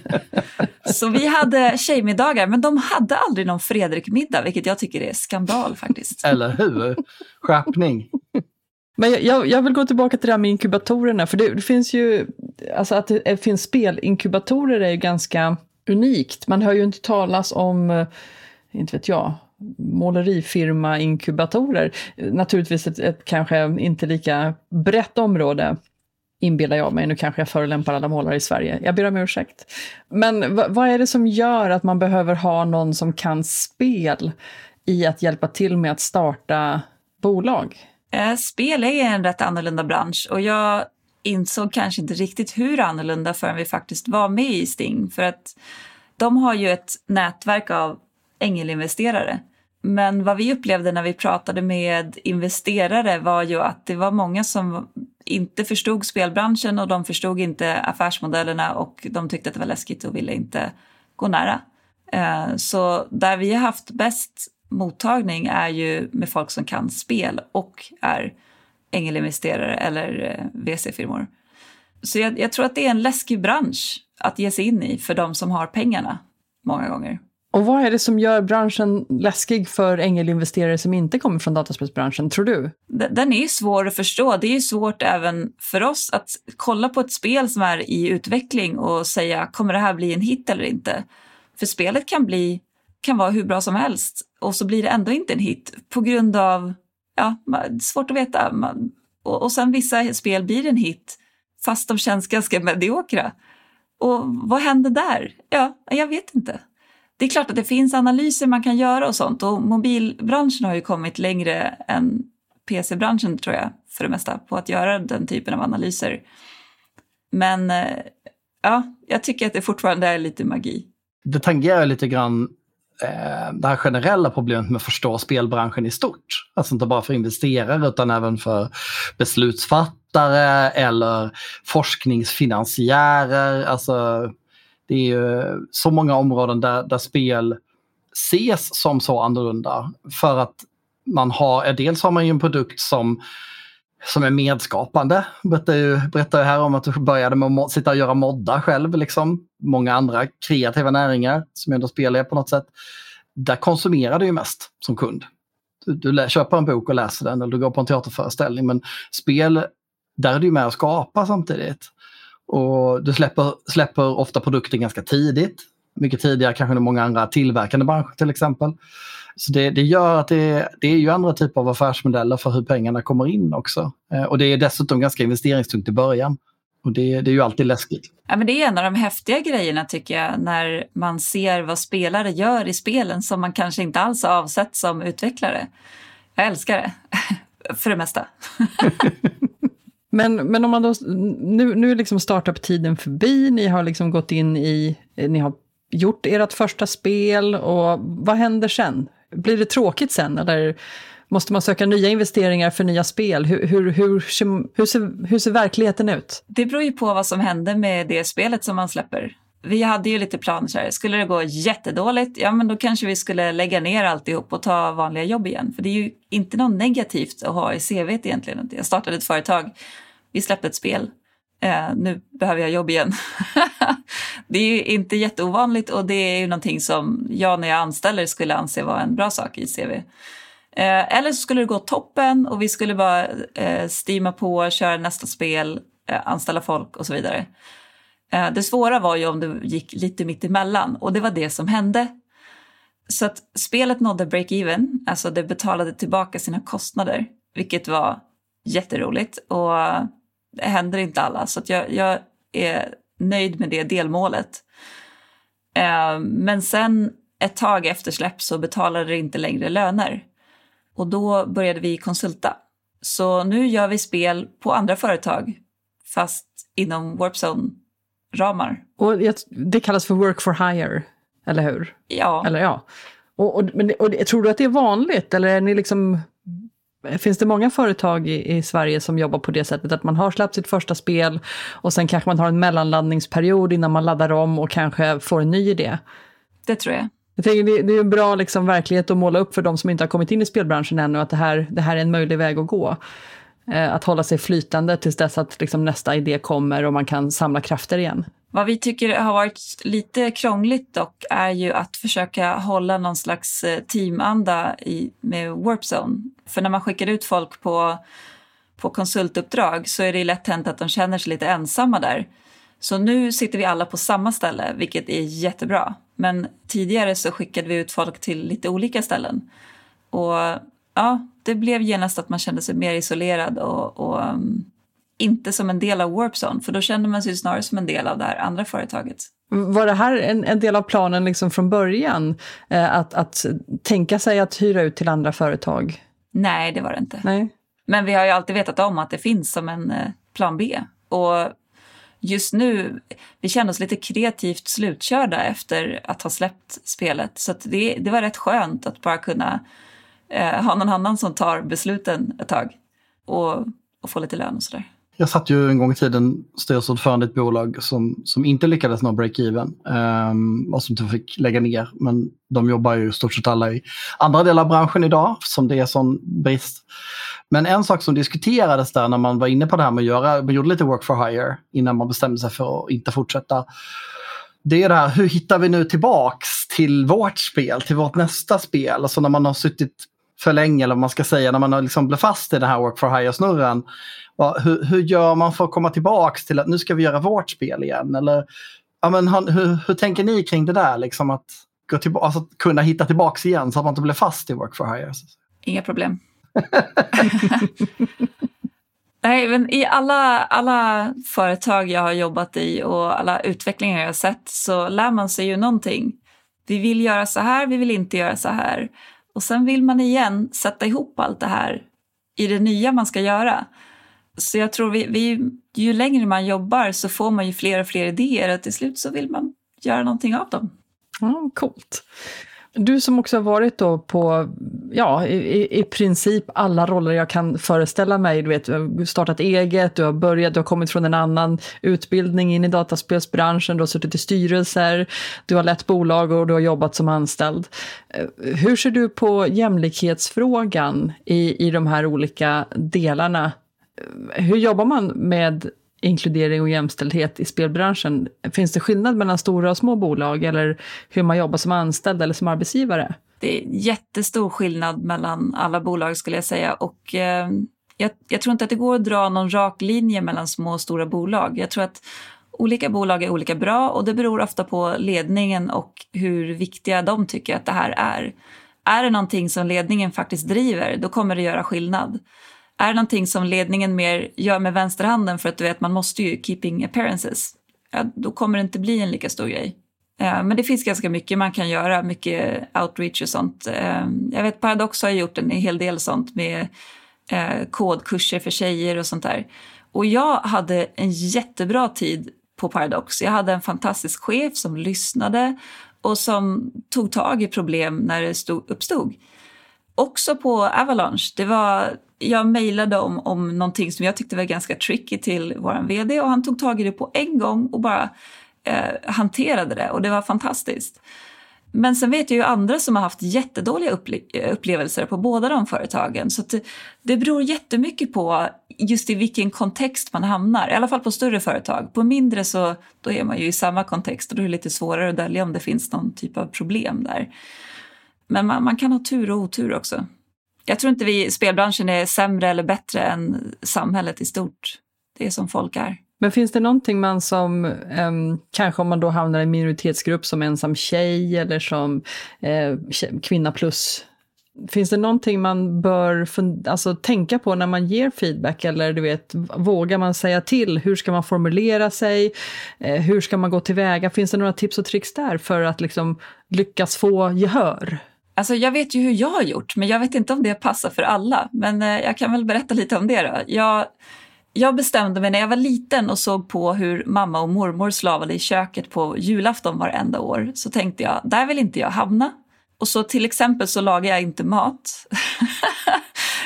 så vi hade tjejmiddagar, men de hade aldrig någon Fredrik-middag, vilket jag tycker är skandal faktiskt. Eller hur? Skärpning. Men jag, jag, vill gå tillbaka till det här med inkubatorerna, för det, det finns ju, alltså att det finns spelinkubatorer är ju ganska unikt. Man hör ju inte talas om, eh, inte vet jag, målerifirma-inkubatorer. Naturligtvis ett, ett kanske inte lika brett område inbillar jag mig. Nu kanske jag förolämpar alla målare i Sverige. Jag ber om ursäkt. Men vad är det som gör att man behöver ha någon som kan spel i att hjälpa till med att starta bolag? Eh, spel är en rätt annorlunda bransch och jag insåg kanske inte riktigt hur annorlunda förrän vi faktiskt var med i Sting. För att de har ju ett nätverk av ängelinvesterare men vad vi upplevde när vi pratade med investerare var ju att det var många som inte förstod spelbranschen och de förstod inte affärsmodellerna och de tyckte att det var läskigt och ville inte gå nära. Eh, så där vi har haft bäst mottagning är ju med folk som kan spel och är ängelinvesterare eller eh, VC-firmor. Så jag, jag tror att det är en läskig bransch att ge sig in i för de som har pengarna många gånger. Och vad är det som gör branschen läskig för ängelinvesterare som inte kommer från dataspelsbranschen, tror du? Den är svår att förstå. Det är svårt även för oss att kolla på ett spel som är i utveckling och säga kommer det här bli en hit eller inte? För spelet kan, bli, kan vara hur bra som helst och så blir det ändå inte en hit på grund av, ja, svårt att veta. Och, och sen vissa spel blir en hit fast de känns ganska mediokra. Och vad händer där? Ja, jag vet inte det är klart att det finns analyser man kan göra och sånt och mobilbranschen har ju kommit längre än PC-branschen tror jag för det mesta på att göra den typen av analyser. Men eh, ja, jag tycker att det fortfarande är lite magi. Det tangerar lite grann eh, det här generella problemet med att förstå spelbranschen i stort. Alltså inte bara för investerare utan även för beslutsfattare eller forskningsfinansiärer. Alltså det är ju eh, så många områden där, där spel ses som så annorlunda. För att man har, dels har man ju en produkt som, som är medskapande. Berättar ju, berättar ju här om att du började med att sitta och göra moddar själv. Liksom. Många andra kreativa näringar som ändå spel är på något sätt. Där konsumerar du ju mest som kund. Du, du köper en bok och läser den eller du går på en teaterföreställning. Men spel, där är du med och skapar samtidigt. Och du släpper, släpper ofta produkten ganska tidigt. Mycket tidigare kanske än många andra tillverkande branscher till exempel. Så det, det gör att det, det, är ju andra typer av affärsmodeller för hur pengarna kommer in också. Eh, och det är dessutom ganska investeringstungt i början. Och det, det, är ju alltid läskigt. Ja, men det är en av de häftiga grejerna tycker jag, när man ser vad spelare gör i spelen som man kanske inte alls har avsett som utvecklare. Jag älskar det, för det mesta. Men, men om man då, nu, nu är liksom startup-tiden förbi, ni har liksom gått in i, eh, ni har gjort ert första spel och vad händer sen? Blir det tråkigt sen eller måste man söka nya investeringar för nya spel? Hur, hur, hur, hur, ser, hur ser verkligheten ut? Det beror ju på vad som händer med det spelet som man släpper. Vi hade ju lite planer så här, skulle det gå jättedåligt, ja men då kanske vi skulle lägga ner alltihop och ta vanliga jobb igen. För det är ju inte något negativt att ha i cvt egentligen. Jag startade ett företag vi släppte ett spel, eh, nu behöver jag jobb igen. det är ju inte jätteovanligt och det är ju någonting som jag när jag anställer skulle anse vara en bra sak i CV. Eh, eller så skulle det gå toppen och vi skulle bara eh, steama på, köra nästa spel, eh, anställa folk och så vidare. Eh, det svåra var ju om det gick lite mitt emellan och det var det som hände. Så att spelet nådde break-even, alltså det betalade tillbaka sina kostnader, vilket var jätteroligt och det händer inte alla så att jag, jag är nöjd med det delmålet. Eh, men sen ett tag efter släpp så betalade det inte längre löner och då började vi konsulta. Så nu gör vi spel på andra företag fast inom Warpzone Warpzone-ramar. Och det kallas för work for hire, eller hur? Ja. Eller ja. Och, och, men, och, tror du att det är vanligt, eller är ni liksom Finns det många företag i, i, Sverige som jobbar på det sättet att man har släppt sitt första spel och sen kanske man har en mellanladdningsperiod innan man laddar om och kanske får en ny idé? Det tror jag. Jag tänker, det, det är en bra liksom, verklighet att måla upp för de som inte har kommit in i spelbranschen ännu, att det här, det här är en möjlig väg att gå. Eh, att hålla sig flytande tills dess att liksom, nästa idé kommer och man kan samla krafter igen. Vad vi tycker har varit lite krångligt dock är ju att försöka hålla någon slags eh, teamanda i, med Warpzone. För när man skickar ut folk på, på konsultuppdrag så är det lätt hänt att de känner sig lite ensamma där. Så nu sitter vi alla på samma ställe, vilket är jättebra. Men tidigare så skickade vi ut folk till lite olika ställen. Och ja, det blev genast att man kände sig mer isolerad och, och um, inte som en del av Warpzone, för då kände man sig snarare som en del av det här andra företaget. Var det här en, en del av planen liksom från början? Eh, att, att tänka sig att hyra ut till andra företag? Nej, det var det inte. Nej. Men vi har ju alltid vetat om att det finns som en eh, plan B. Och just nu, vi kände oss lite kreativt slutkörda efter att ha släppt spelet. Så det, det var rätt skönt att bara kunna eh, ha någon annan som tar besluten ett tag och, och få lite lön och sådär. Jag satt ju en gång i tiden styrelseordförande i ett bolag som, som inte lyckades nå break-even um, och som inte fick lägga ner. Men de jobbar ju stort sett alla i andra delar av branschen idag som det är sån brist. Men en sak som diskuterades där när man var inne på det här med att göra, man gjorde lite work for hire innan man bestämde sig för att inte fortsätta. Det är det här, hur hittar vi nu tillbaks till vårt spel, till vårt nästa spel? Alltså när man har suttit för länge, eller vad man ska säga, när man har liksom blivit fast i den här work for hire-snurren. Hur, hur gör man för att komma tillbaks till att nu ska vi göra vårt spel igen? Eller, ja, men, hur, hur tänker ni kring det där? Liksom att gå till, alltså, kunna hitta tillbaks igen så att man inte blir fast i work for hire? Inga problem. Nej, men i alla, alla företag jag har jobbat i och alla utvecklingar jag har sett så lär man sig ju någonting. Vi vill göra så här, vi vill inte göra så här. Och sen vill man igen sätta ihop allt det här i det nya man ska göra. Så jag tror vi, vi, ju längre man jobbar så får man ju fler och fler idéer och till slut så vill man göra någonting av dem. Ja, coolt. Du som också har varit då på, ja, i, i princip alla roller jag kan föreställa mig. Du vet, du har startat eget, du har börjat, du har kommit från en annan utbildning in i dataspelsbranschen, du har suttit i styrelser, du har lett bolag och du har jobbat som anställd. Eh, hur ser du på jämlikhetsfrågan i, i de här olika delarna? Eh, hur jobbar man med inkludering och jämställdhet i spelbranschen. Finns det skillnad mellan stora och små bolag eller hur man jobbar som anställd eller som arbetsgivare? Det är jättestor skillnad mellan alla bolag skulle jag säga och eh, jag, jag, tror inte att det går att dra någon rak linje mellan små och stora bolag. Jag tror att olika bolag är olika bra och det beror ofta på ledningen och hur viktiga de tycker att det här är. Är det någonting som ledningen faktiskt driver, då kommer det göra skillnad. Är det någonting som ledningen mer gör med vänsterhanden för att du vet man måste ju keeping appearances, ja, då kommer det inte bli en lika stor grej. Eh, men det finns ganska mycket man kan göra, mycket outreach och sånt. Eh, jag vet Paradox har gjort en hel del sånt med eh, kodkurser för tjejer och sånt där. Och jag hade en jättebra tid på Paradox. Jag hade en fantastisk chef som lyssnade och som tog tag i problem när det stod, uppstod. Också på Avalanche. Det var jag mejlade om, om någonting som jag tyckte var ganska tricky till vår vd och han tog tag i det på en gång och bara eh, hanterade det och det var fantastiskt. Men sen vet jag ju andra som har haft jättedåliga upple upplevelser på båda de företagen. Så det, det beror jättemycket på just i vilken kontext man hamnar. I alla fall på större företag. På mindre så då är man ju i samma kontext och då är det lite svårare att dölja om det finns någon typ av problem där. Men man, man kan ha tur och otur också. Jag tror inte vi spelbranschen är sämre eller bättre än samhället i stort. Det är som folk är. Men finns det någonting man som, eh, kanske om man då hamnar i en minoritetsgrupp som ensam tjej eller som eh, kvinna plus, finns det någonting man bör alltså, tänka på när man ger feedback eller du vet, vågar man säga till? Hur ska man formulera sig? Eh, hur ska man gå tillväga? Finns det några tips och tricks där för att liksom lyckas få gehör? Alltså jag vet ju hur jag har gjort, men jag vet inte om det passar för alla. Men eh, jag kan väl berätta lite om det då. Jag jag bestämde mig när jag var liten och såg på hur mamma och mormor slavade i köket på julafton varenda år. Så tänkte jag, där vill inte jag hamna. Och så till exempel så lagar jag inte mat.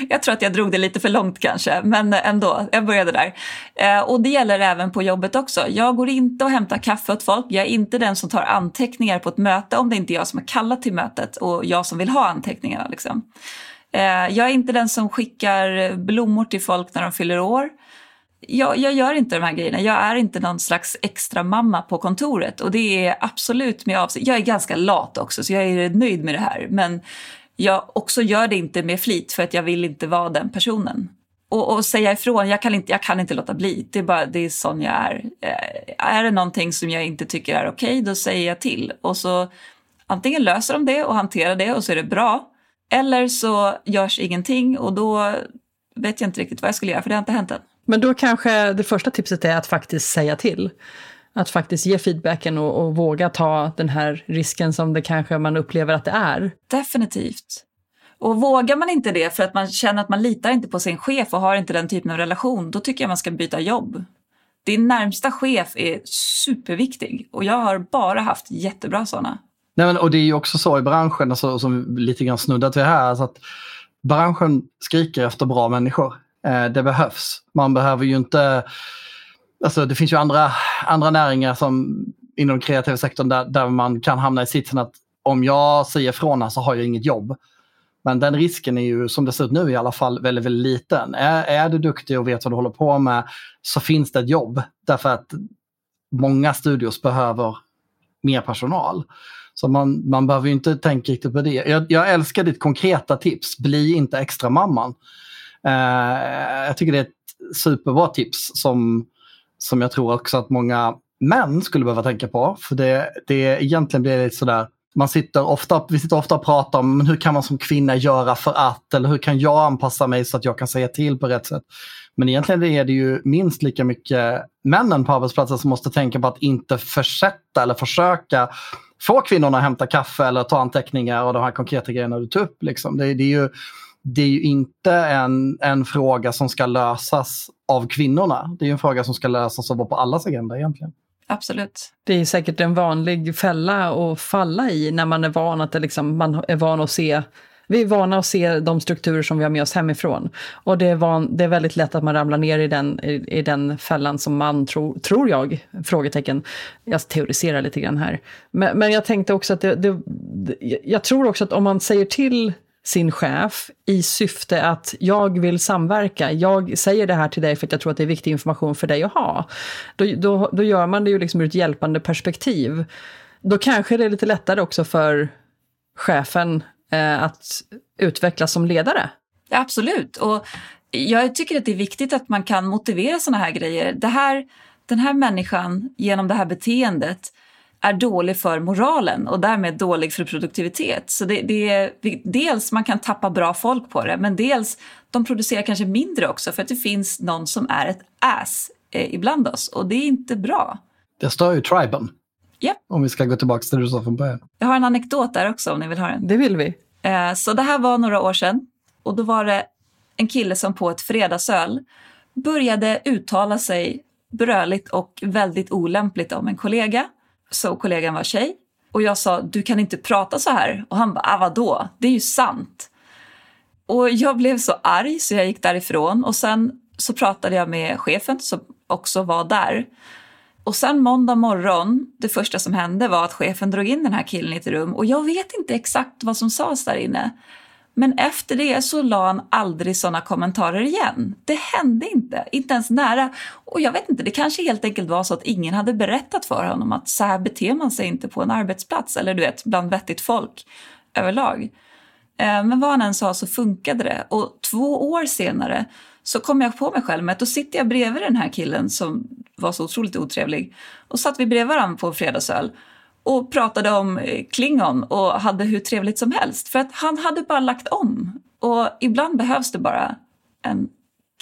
jag tror att jag drog det lite för långt kanske, men ändå, jag började där. Eh, och det gäller även på jobbet också. Jag går inte och hämtar kaffe åt folk. Jag är inte den som tar anteckningar på ett möte om det inte är jag som har kallat till mötet och jag som vill ha anteckningarna. Liksom. Eh, jag är inte den som skickar blommor till folk när de fyller år jag, jag, gör inte de här grejerna. Jag är inte någon slags extra mamma på kontoret och det är absolut med avsikt. Jag är ganska lat också så jag är nöjd med det här. Men jag också gör det inte med flit för att jag vill inte vara den personen. Och, och säga ifrån, jag kan, inte, jag kan inte låta bli. Det är bara det är sån jag är. Eh, är det någonting som jag inte tycker är okej, okay, då säger jag till. Och så antingen löser de det och hanterar det och så är det bra. Eller så görs ingenting och då vet jag inte riktigt vad jag skulle göra för det har inte hänt än. Men då kanske det första tipset är att faktiskt säga till. Att faktiskt ge feedbacken och, och våga ta den här risken som det kanske man upplever att det är. Definitivt. Och vågar man inte det för att man känner att man litar inte på sin chef och har inte den typen av relation, då tycker jag man ska byta jobb. Din närmsta chef är superviktig och jag har bara haft jättebra sådana. Nej, men, och det är ju också så i branschen, alltså, som lite grann snuddat vid här, alltså att branschen skriker efter bra människor. Eh, det behövs. Man behöver ju inte... Alltså det finns ju andra, andra näringar som inom den kreativa sektorn där, där man kan hamna i sitsen att om jag säger från så har jag inget jobb. Men den risken är ju som det ser ut nu i alla fall väldigt, väldigt liten. Är, är du duktig och vet vad du håller på med så finns det ett jobb. Därför att många studios behöver mer personal. Så man, man behöver inte tänka riktigt på det. Jag, jag älskar ditt konkreta tips, bli inte extra mamman. Uh, jag tycker det är ett superbra tips som, som jag tror också att många män skulle behöva tänka på. För det, det egentligen blir lite sådär, man sitter ofta, vi sitter ofta och pratar om men hur kan man som kvinna göra för att, eller hur kan jag anpassa mig så att jag kan säga till på rätt sätt. Men egentligen är det ju minst lika mycket männen på arbetsplatsen som måste tänka på att inte försätta eller försöka få kvinnorna att hämta kaffe eller ta anteckningar och de här konkreta grejerna du tog upp. Liksom. Det, det, är ju, det är ju inte en, en fråga som ska lösas av kvinnorna. Det är en fråga som ska lösas och vara på allas agenda egentligen. Absolut. Det är säkert en vanlig fälla att falla i när man är van att det liksom, man är van att se vi är vana att se de strukturer som vi har med oss hemifrån. Och det är, van, det är väldigt lätt att man ramlar ner i den, i, i den fällan som man tror, tror jag, frågetecken. Jag teoriserar lite grann här. Men, men jag tänkte också att det, det, jag tror också att om man säger till sin chef i syfte att jag vill samverka, jag säger det här till dig för att jag tror att det är viktig information för dig att ha. Då, då, då gör man det ju liksom ur ett hjälpande perspektiv. Då kanske det är lite lättare också för chefen eh, att utvecklas som ledare. Absolut. Och jag tycker att det är viktigt att man kan motivera sådana här grejer. Det här, den här människan, genom det här beteendet, är dålig för moralen och därmed dålig för produktivitet. Så det, det är, dels man kan tappa bra folk på det, men dels de producerar kanske mindre också för att det finns någon som är ett ass eh, ibland oss och det är inte bra. Det stör ju triben. Ja. Om vi ska gå tillbaka till det du sa från början. Jag har en anekdot där också om ni vill ha den. Det vill vi. Eh, så det här var några år sedan och då var det en kille som på ett fredagsöl började uttala sig bröligt och väldigt olämpligt om en kollega så kollegan var tjej. Och jag sa, du kan inte prata så här. Och han bara, ah, vadå? Det är ju sant. Och jag blev så arg så jag gick därifrån och sen så pratade jag med chefen som också var där. Och sen måndag morgon, det första som hände var att chefen drog in den här killen i ett rum och jag vet inte exakt vad som sades där inne. Men efter det så la han aldrig sådana kommentarer igen. Det hände inte, inte ens nära. Och jag vet inte, det kanske helt enkelt var så att ingen hade berättat för honom att så här beter man sig inte på en arbetsplats eller du vet, bland vettigt folk överlag. Eh, men vad han än sa så funkade det. Och två år senare så kom jag på mig själv med att då sitter jag bredvid den här killen som var så otroligt otrevlig. Och satt vi bredvid varandra på fredagsöl och pratade om eh, Klingon och hade hur trevligt som helst. För att han hade bara lagt om. Och ibland behövs det bara en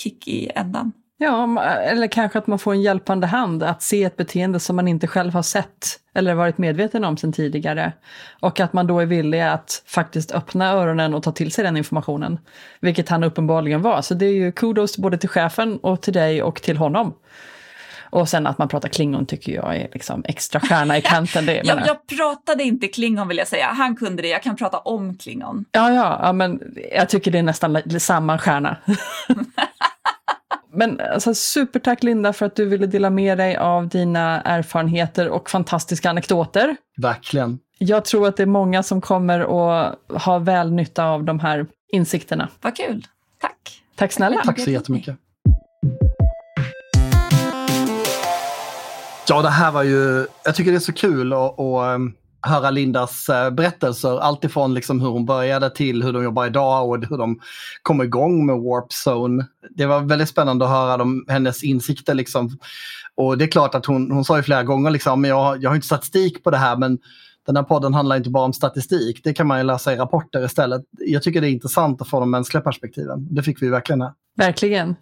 kick i ändan. Ja, eller kanske att man får en hjälpande hand att se ett beteende som man inte själv har sett eller varit medveten om sedan tidigare. Och att man då är villig att faktiskt öppna öronen och ta till sig den informationen. Vilket han uppenbarligen var. Så det är ju kudos både till chefen och till dig och till honom. Och sen att man pratar klingon tycker jag är liksom extra stjärna i kanten. Det, jag, jag pratade inte klingon vill jag säga, han kunde det, jag kan prata om klingon. Ja, ja, ja men jag tycker det är nästan samma stjärna. Men alltså, supertack Linda för att du ville dela med dig av dina erfarenheter och fantastiska anekdoter. Verkligen. Jag tror att det är många som kommer att ha väl nytta av de här insikterna. Vad kul. Tack. Tack snälla. Tack så jättemycket. Ja, det här var ju, jag tycker det är så kul att eh, höra Lindas eh, berättelser. Alltifrån liksom hur hon började till hur de jobbar idag och hur de kom igång med Warp Zone. Det var väldigt spännande att höra de, hennes insikter. Liksom. Och det är klart att hon, hon sa ju flera gånger, liksom, jag, jag har inte statistik på det här men den här podden handlar inte bara om statistik. Det kan man ju läsa i rapporter istället. Jag tycker det är intressant att få de mänskliga perspektiven. Det fick vi verkligen här. Verkligen.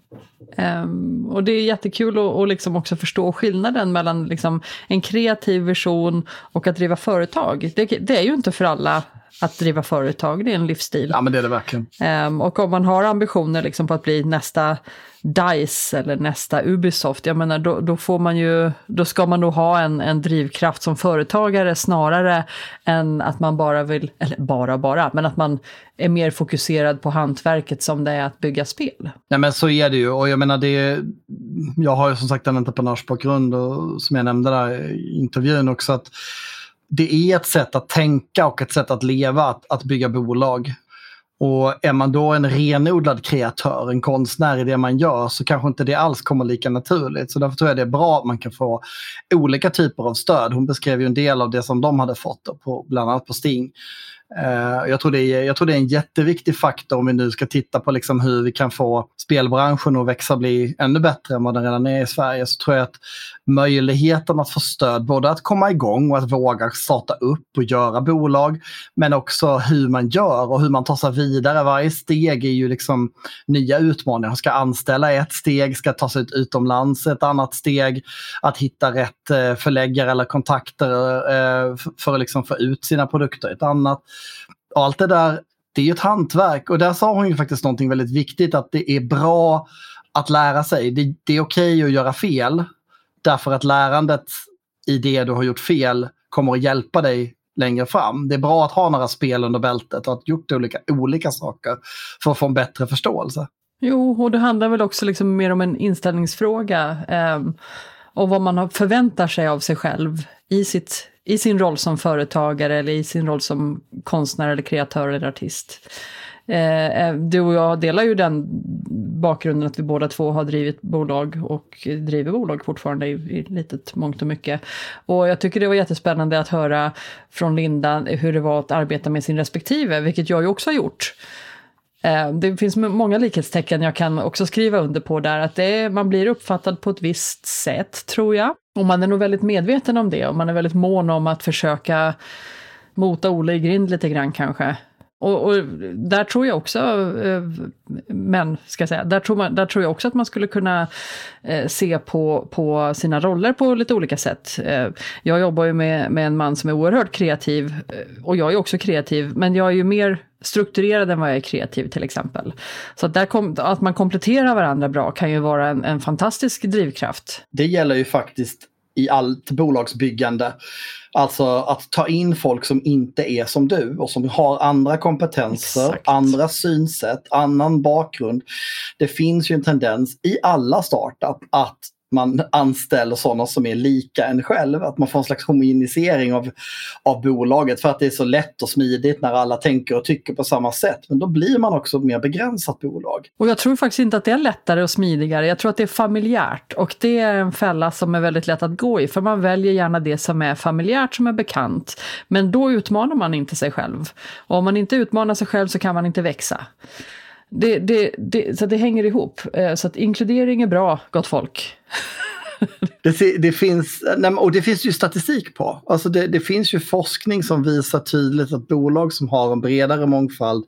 Um, och det är jättekul att, att liksom också förstå skillnaden mellan liksom en kreativ vision och att driva företag. Det, det, är ju inte för alla att driva företag, det är en livsstil. Ja, men det är det verkligen. Um, och om man har ambitioner liksom på att bli nästa DICE eller nästa Ubisoft, jag menar då, då, får man ju, då ska man nog ha en, en drivkraft som företagare snarare än att man bara vill, eller bara bara, men att man är mer fokuserad på hantverket som det är att bygga spel. Nej men så är det ju och jag menar det, jag har ju som sagt en entreprenörsbakgrund och som jag nämnde där i intervjun också att det är ett sätt att tänka och ett sätt att leva, att, att bygga bolag. Och är man då en renodlad kreatör, en konstnär i det man gör så kanske inte det alls kommer lika naturligt. Så därför tror jag det är bra att man kan få olika typer av stöd. Hon beskrev ju en del av det som de hade fått, på, bland annat på Sting. Eh, jag, tror det är, jag tror det är en jätteviktig faktor om vi nu ska titta på liksom hur vi kan få spelbranschen att växa och bli ännu bättre än vad den redan är i Sverige. Så tror jag att möjligheten att få stöd, både att komma igång och att våga starta upp och göra bolag, men också hur man gör och hur man tar sig vidare. Varje steg är ju liksom nya utmaningar. Ska anställa ett steg, ska ta sig ut utomlands ett annat steg, att hitta rätt eh, förläggare eller kontakter eh, för att liksom få ut sina produkter ett annat. Allt det där, det är ett hantverk och där sa hon ju faktiskt någonting väldigt viktigt att det är bra att lära sig. Det, det är okej okay att göra fel därför att lärandet i det du har gjort fel kommer att hjälpa dig längre fram. Det är bra att ha några spel under bältet och att gjort olika, olika saker för att få en bättre förståelse. Jo, och det handlar väl också liksom mer om en inställningsfråga eh, och vad man förväntar sig av sig själv i sitt i sin roll som företagare eller i sin roll som konstnär eller kreatör eller artist. Eh, eh, du och jag delar ju den bakgrunden att vi båda två har drivit bolag och driver bolag fortfarande i, i litet mångt och mycket. Och jag tycker det var jättespännande att höra från Linda hur det var att arbeta med sin respektive, vilket jag ju också har gjort. Eh, det finns många likhetstecken jag kan också skriva under på där, att det, man blir uppfattad på ett visst sätt, tror jag. Och man är nog väldigt medveten om det och man är väldigt mån om att försöka mota Olle i grind lite grann kanske. Och, och, där tror jag också, eh, men ska jag säga, där tror, man, där tror jag också att man skulle kunna eh, se på, på sina roller på lite olika sätt. Eh, jag jobbar ju med, med en man som är oerhört kreativ och jag är också kreativ, men jag är ju mer strukturerad än vad jag är kreativ till exempel. Så att, där kom, att man kompletterar varandra bra kan ju vara en, en fantastisk drivkraft. Det gäller ju faktiskt i allt bolagsbyggande. Alltså att ta in folk som inte är som du och som har andra kompetenser, Exakt. andra synsätt, annan bakgrund. Det finns ju en tendens i alla startup att man anställer sådana som är lika en själv. Att man får en slags homogenisering av, av bolaget för att det är så lätt och smidigt när alla tänker och tycker på samma sätt. Men då blir man också ett mer begränsat bolag. Och jag tror faktiskt inte att det är lättare och smidigare. Jag tror att det är familjärt och det är en fälla som är väldigt lätt att gå i. För man väljer gärna det som är familjärt, som är bekant. Men då utmanar man inte sig själv. Och om man inte utmanar sig själv så kan man inte växa. Det, det, det, så det hänger ihop. Eh, så att inkludering är bra, gott folk. Det, det, finns, och det finns ju statistik på. Alltså det, det, finns ju forskning som visar tydligt att bolag som har en bredare mångfald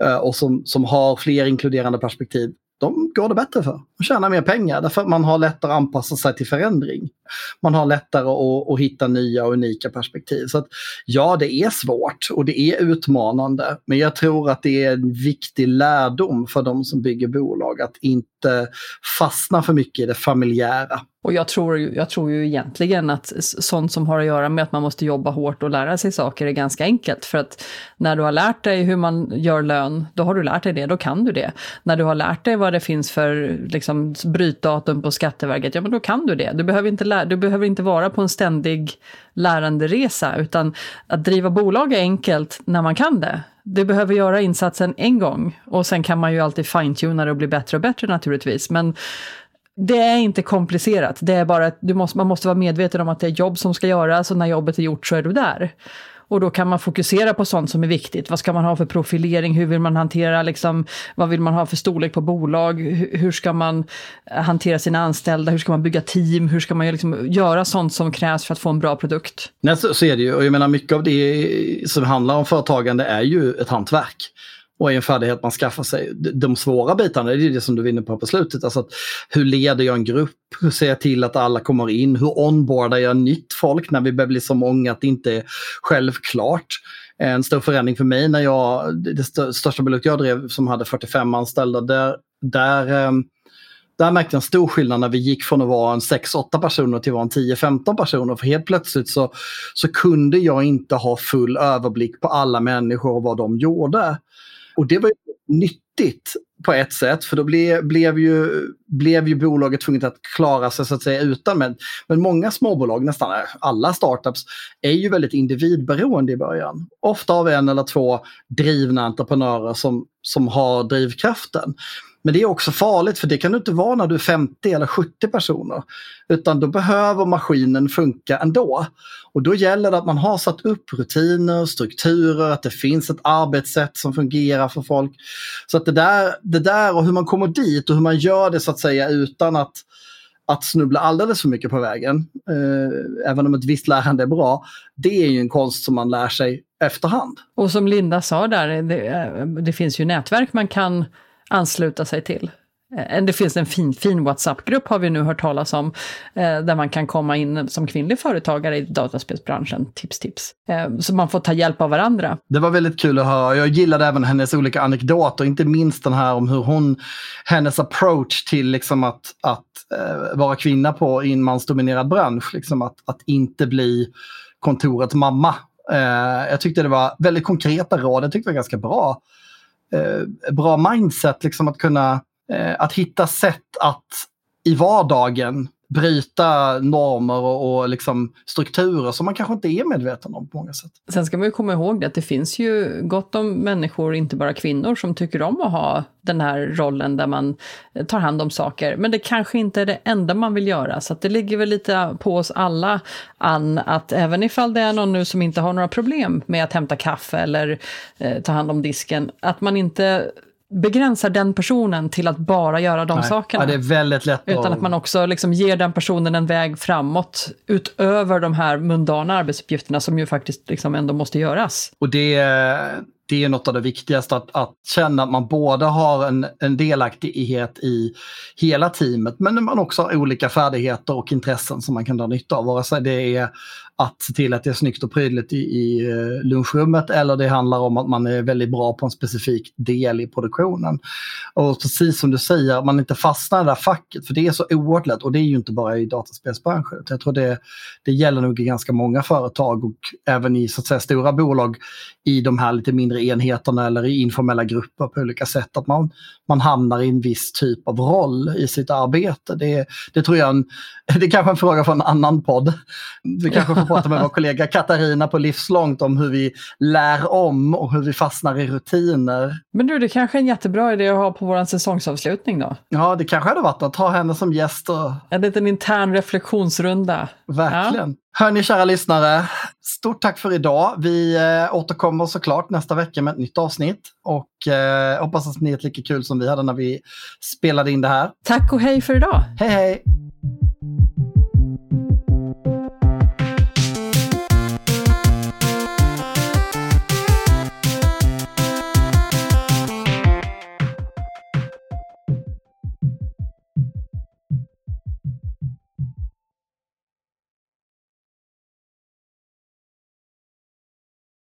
eh, och som, som har fler inkluderande perspektiv de går det bättre för. De tjänar mer pengar därför att man har lättare att anpassa sig till förändring. Man har lättare att, att hitta nya och unika perspektiv. Så att, ja, det är svårt och det är utmanande. Men jag tror att det är en viktig lärdom för de som bygger bolag att inte fastna för mycket i det familjära. Och jag tror, jag tror ju egentligen att sånt som har att göra med att man måste jobba hårt och lära sig saker är ganska enkelt. För att när du har lärt dig hur man gör lön, då har du lärt dig det, då kan du det. När du har lärt dig vad det finns för liksom, brytdatum på Skatteverket, ja men då kan du det. Du behöver inte, lära, du behöver inte vara på en ständig läranderesa, utan att driva bolag är enkelt när man kan det. Du behöver göra insatsen en gång och sen kan man ju alltid fine-tuna det och bli bättre och bättre naturligtvis. Men det är inte komplicerat, det är bara att du måste, man måste vara medveten om att det är jobb som ska göras och när jobbet är gjort så är du där. Och då kan man fokusera på sånt som är viktigt. Vad ska man ha för profilering? Hur vill man hantera, liksom, vad vill man ha för storlek på bolag? Hur ska man eh, hantera sina anställda? Hur ska man bygga team? Hur ska man liksom göra sånt som krävs för att få en bra produkt? Nej, så, så är det ju. Och jag menar mycket av det som handlar om företagande är ju ett hantverk och är en färdighet man skaffar sig. De svåra bitarna, det är det som du vinner på på slutet. Alltså att, hur leder jag en grupp? Hur ser jag till att alla kommer in? Hur onboardar jag nytt folk när vi börjar bli så många att det inte är självklart? En stor förändring för mig när jag, det största bolaget jag drev som hade 45 anställda, där, där ehm, där märkte jag en stor skillnad när vi gick från att vara en 6-8 personer till att vara en 10-15 personer. För helt plötsligt så, så kunde jag inte ha full överblick på alla människor och vad de gjorde. Och det var nyttigt på ett sätt för då ble, blev, ju, blev ju bolaget tvunget att klara sig så att säga utan. Men, men många småbolag, nästan alla startups, är ju väldigt individberoende i början. Ofta av en eller två drivna entreprenörer som, som har drivkraften. Men det är också farligt för det kan du inte vara när du är 50 eller 70 personer. Utan då behöver maskinen funka ändå. Och då gäller det att man har satt upp rutiner, strukturer, att det finns ett arbetssätt som fungerar för folk. Så att det där, det där och hur man kommer dit och hur man gör det så att säga utan att att snubbla alldeles för mycket på vägen, eh, även om ett visst lärande är bra, det är ju en konst som man lär sig efterhand. Och som Linda sa där, det, eh, det finns ju nätverk man kan ansluta sig till. Eh, det finns en fin, fin WhatsApp-grupp har vi nu hört talas om, eh, där man kan komma in som kvinnlig företagare i dataspelsbranschen. Tips, tips. Eh, så man får ta hjälp av varandra. Det var väldigt kul att höra. Jag gillade även hennes olika anekdoter, inte minst den här om hur hon, hennes approach till liksom att, att vara kvinna på i en mansdominerad bransch. Liksom att, att inte bli kontorets mamma. jag tyckte det var väldigt konkreta råd, jag tyckte det var ganska bra eh, bra mindset, liksom att kunna eh, att hitta sätt att i vardagen bryta normer och, och liksom strukturer som man kanske inte är medveten om på många sätt. Sen ska man ju komma ihåg det att det finns ju gott om människor, inte bara kvinnor, som tycker om att ha den här rollen där man tar hand om saker. Men det kanske inte är det enda man vill göra, så det ligger väl lite på oss alla, Ann, att även ifall det är någon nu som inte har några problem med att hämta kaffe eller eh, ta hand om disken, att man inte begränsar den personen till att bara göra de Nej. sakerna. Ja, det är väldigt lätt Utan att... att man också liksom ger den personen en väg framåt utöver de här mundana arbetsuppgifterna som ju faktiskt liksom ändå måste göras. Och det, det är något av det viktigaste, att, att känna att man både har en, en delaktighet i hela teamet men man också har olika färdigheter och intressen som man kan dra nytta av. Vare sig det är att se till att det är snyggt och prydligt i, i eh, lunchrummet eller det handlar om att man är väldigt bra på en specifik del i produktionen. Och precis som du säger, man inte fastnar i det där facket för det är så oerhört lätt och det är ju inte bara i dataspelsbranschen. Jag tror det, det gäller nog i ganska många företag och även i så att säga, stora bolag i de här lite mindre enheterna eller i informella grupper på olika sätt. Att man, man hamnar i en viss typ av roll i sitt arbete. Det, det tror jag en, det är kanske en fråga för en annan podd. Vi kanske får prata med vår kollega Katarina på Livslångt om hur vi lär om och hur vi fastnar i rutiner. Men du, det kanske är en jättebra idé att ha på vår säsongsavslutning då? Ja, det kanske hade varit att ta henne som gäst. Och... En liten intern reflektionsrunda. Verkligen. Ja. Hörni kära lyssnare, stort tack för idag. Vi eh, återkommer såklart nästa vecka med ett nytt avsnitt och eh, hoppas att ni är lika kul som vi hade när vi spelade in det här. Tack och hej för idag. Hej hej!